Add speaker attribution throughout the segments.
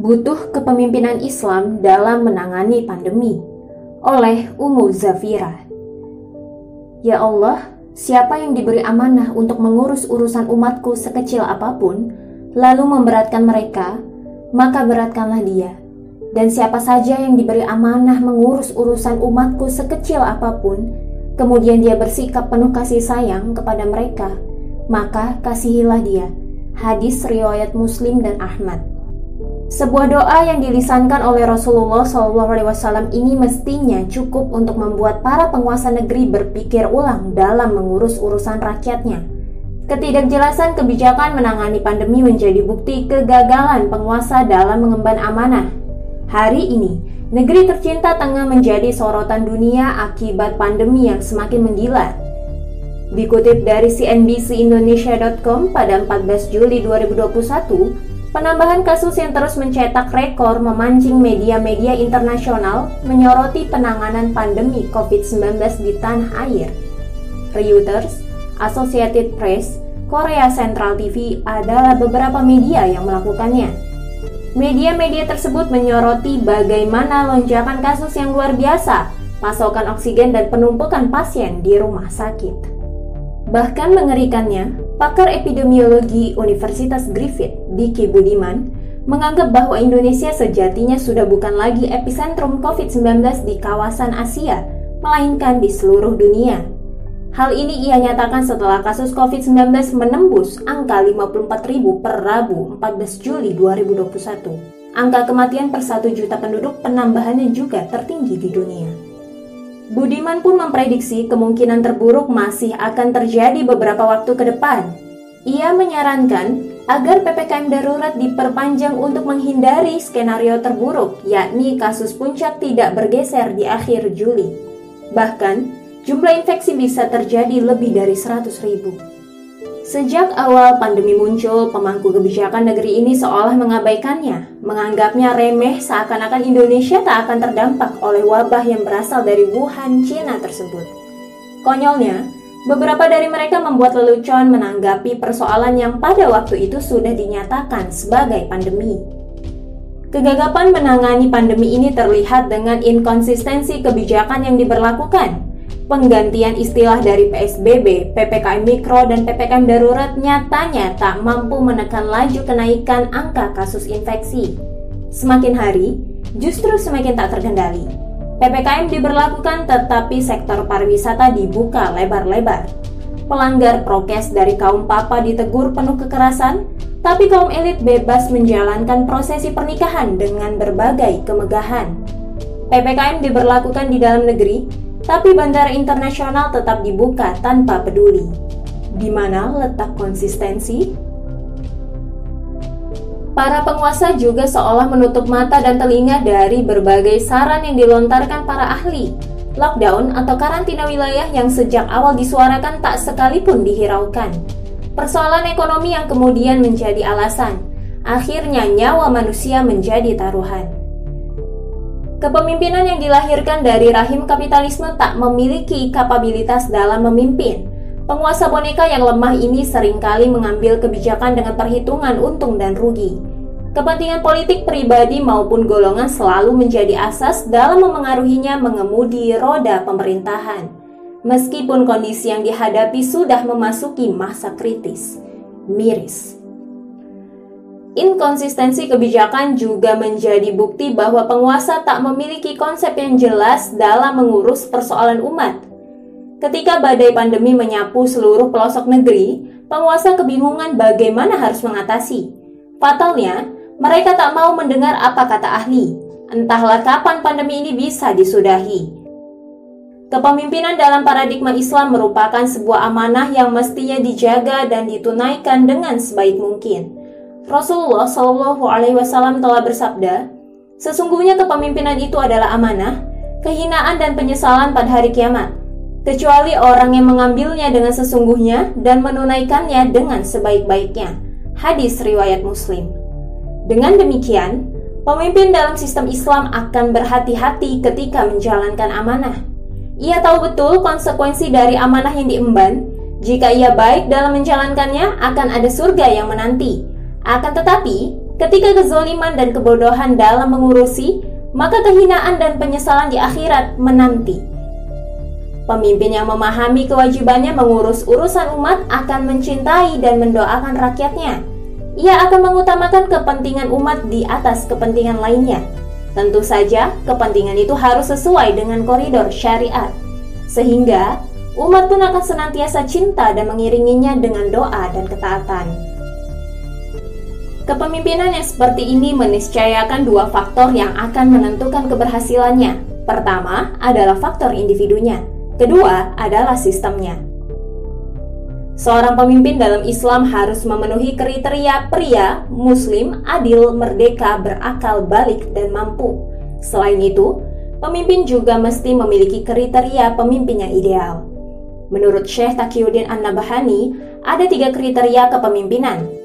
Speaker 1: Butuh kepemimpinan Islam dalam menangani pandemi oleh Umu Zafira. Ya Allah, siapa yang diberi amanah untuk mengurus urusan umatku sekecil apa pun, lalu memberatkan mereka, maka beratkanlah dia. Dan siapa saja yang diberi amanah mengurus urusan umatku sekecil apa pun, kemudian dia bersikap penuh kasih sayang kepada mereka, maka kasihilah dia. Hadis riwayat Muslim dan Ahmad. Sebuah doa yang dilisankan oleh Rasulullah SAW ini mestinya cukup untuk membuat para penguasa negeri berpikir ulang dalam mengurus urusan rakyatnya. Ketidakjelasan kebijakan menangani pandemi menjadi bukti kegagalan penguasa dalam mengemban amanah. Hari ini, negeri tercinta tengah menjadi sorotan dunia akibat pandemi yang semakin menggila. Dikutip dari CNBCIndonesia.com pada 14 Juli 2021, Penambahan kasus yang terus mencetak rekor memancing media-media internasional menyoroti penanganan pandemi COVID-19 di tanah air. Reuters, Associated Press, Korea Central TV adalah beberapa media yang melakukannya. Media-media tersebut menyoroti bagaimana lonjakan kasus yang luar biasa, pasokan oksigen dan penumpukan pasien di rumah sakit. Bahkan mengerikannya, pakar epidemiologi Universitas Griffith, Diki Budiman, menganggap bahwa Indonesia sejatinya sudah bukan lagi epicentrum COVID-19 di kawasan Asia, melainkan di seluruh dunia. Hal ini ia nyatakan setelah kasus COVID-19 menembus angka 54.000 per Rabu 14 Juli 2021. Angka kematian per 1 juta penduduk penambahannya juga tertinggi di dunia. Budiman pun memprediksi kemungkinan terburuk masih akan terjadi beberapa waktu ke depan. Ia menyarankan agar PPKM darurat diperpanjang untuk menghindari skenario terburuk, yakni kasus puncak tidak bergeser di akhir Juli. Bahkan, jumlah infeksi bisa terjadi lebih dari 100 ribu. Sejak awal pandemi muncul, pemangku kebijakan negeri ini seolah mengabaikannya, menganggapnya remeh seakan-akan Indonesia tak akan terdampak oleh wabah yang berasal dari Wuhan, Cina tersebut. Konyolnya, beberapa dari mereka membuat lelucon menanggapi persoalan yang pada waktu itu sudah dinyatakan sebagai pandemi. Kegagapan menangani pandemi ini terlihat dengan inkonsistensi kebijakan yang diberlakukan, Penggantian istilah dari PSBB, PPKM Mikro, dan PPKM Darurat nyatanya tak mampu menekan laju kenaikan angka kasus infeksi. Semakin hari, justru semakin tak terkendali. PPKM diberlakukan tetapi sektor pariwisata dibuka lebar-lebar. Pelanggar prokes dari kaum papa ditegur penuh kekerasan, tapi kaum elit bebas menjalankan prosesi pernikahan dengan berbagai kemegahan. PPKM diberlakukan di dalam negeri tapi bandara internasional tetap dibuka tanpa peduli. Di mana letak konsistensi? Para penguasa juga seolah menutup mata dan telinga dari berbagai saran yang dilontarkan para ahli. Lockdown atau karantina wilayah yang sejak awal disuarakan tak sekalipun dihiraukan. Persoalan ekonomi yang kemudian menjadi alasan. Akhirnya nyawa manusia menjadi taruhan. Kepemimpinan yang dilahirkan dari rahim kapitalisme tak memiliki kapabilitas dalam memimpin. Penguasa boneka yang lemah ini sering kali mengambil kebijakan dengan perhitungan untung dan rugi. Kepentingan politik pribadi maupun golongan selalu menjadi asas dalam memengaruhinya mengemudi roda pemerintahan. Meskipun kondisi yang dihadapi sudah memasuki masa kritis, miris. Inkonsistensi kebijakan juga menjadi bukti bahwa penguasa tak memiliki konsep yang jelas dalam mengurus persoalan umat. Ketika badai pandemi menyapu seluruh pelosok negeri, penguasa kebingungan bagaimana harus mengatasi. Fatalnya, mereka tak mau mendengar apa kata ahli. Entahlah kapan pandemi ini bisa disudahi. Kepemimpinan dalam paradigma Islam merupakan sebuah amanah yang mestinya dijaga dan ditunaikan dengan sebaik mungkin. Rasulullah Shallallahu Alaihi Wasallam telah bersabda, sesungguhnya kepemimpinan itu adalah amanah, kehinaan dan penyesalan pada hari kiamat, kecuali orang yang mengambilnya dengan sesungguhnya dan menunaikannya dengan sebaik-baiknya. Hadis riwayat Muslim. Dengan demikian, pemimpin dalam sistem Islam akan berhati-hati ketika menjalankan amanah. Ia tahu betul konsekuensi dari amanah yang diemban. Jika ia baik dalam menjalankannya, akan ada surga yang menanti. Akan tetapi, Ketika kezoliman dan kebodohan dalam mengurusi, maka kehinaan dan penyesalan di akhirat menanti. Pemimpin yang memahami kewajibannya mengurus urusan umat akan mencintai dan mendoakan rakyatnya. Ia akan mengutamakan kepentingan umat di atas kepentingan lainnya. Tentu saja, kepentingan itu harus sesuai dengan koridor syariat, sehingga umat pun akan senantiasa cinta dan mengiringinya dengan doa dan ketaatan. Kepemimpinan yang seperti ini meniscayakan dua faktor yang akan menentukan keberhasilannya. Pertama adalah faktor individunya, kedua adalah sistemnya. Seorang pemimpin dalam Islam harus memenuhi kriteria pria, muslim, adil, merdeka, berakal, balik, dan mampu. Selain itu, pemimpin juga mesti memiliki kriteria pemimpin yang ideal. Menurut Syekh Taqiyuddin An-Nabahani, ada tiga kriteria kepemimpinan,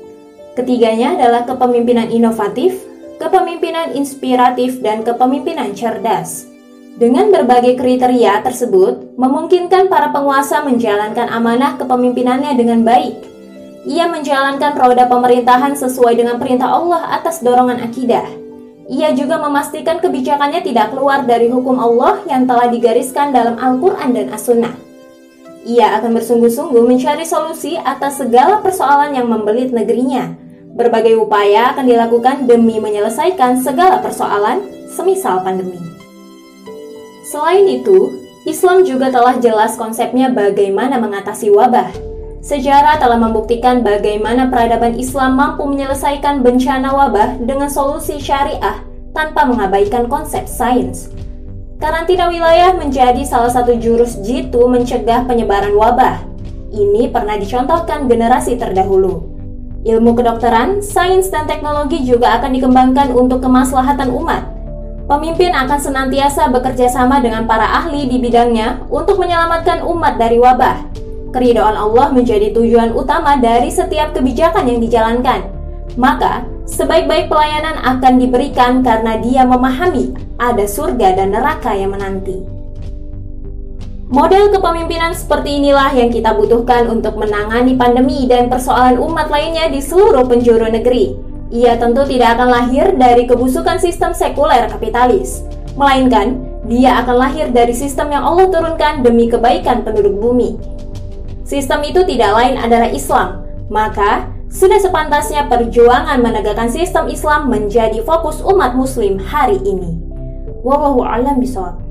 Speaker 1: Ketiganya adalah kepemimpinan inovatif, kepemimpinan inspiratif, dan kepemimpinan cerdas. Dengan berbagai kriteria tersebut, memungkinkan para penguasa menjalankan amanah kepemimpinannya dengan baik. Ia menjalankan roda pemerintahan sesuai dengan perintah Allah atas dorongan akidah. Ia juga memastikan kebijakannya tidak keluar dari hukum Allah yang telah digariskan dalam Al-Quran dan As-Sunnah. Ia akan bersungguh-sungguh mencari solusi atas segala persoalan yang membelit negerinya, Berbagai upaya akan dilakukan demi menyelesaikan segala persoalan, semisal pandemi. Selain itu, Islam juga telah jelas konsepnya bagaimana mengatasi wabah. Sejarah telah membuktikan bagaimana peradaban Islam mampu menyelesaikan bencana wabah dengan solusi syariah tanpa mengabaikan konsep sains. Karantina wilayah menjadi salah satu jurus jitu mencegah penyebaran wabah. Ini pernah dicontohkan generasi terdahulu. Ilmu kedokteran, sains, dan teknologi juga akan dikembangkan untuk kemaslahatan umat. Pemimpin akan senantiasa bekerja sama dengan para ahli di bidangnya untuk menyelamatkan umat dari wabah. Keridhaan Allah menjadi tujuan utama dari setiap kebijakan yang dijalankan. Maka, sebaik-baik pelayanan akan diberikan karena dia memahami ada surga dan neraka yang menanti. Model kepemimpinan seperti inilah yang kita butuhkan untuk menangani pandemi dan persoalan umat lainnya di seluruh penjuru negeri. Ia tentu tidak akan lahir dari kebusukan sistem sekuler kapitalis, melainkan dia akan lahir dari sistem yang Allah turunkan demi kebaikan penduduk bumi. Sistem itu tidak lain adalah Islam, maka sudah sepantasnya perjuangan menegakkan sistem Islam menjadi fokus umat muslim hari ini. Wallahu a'lam bishawab.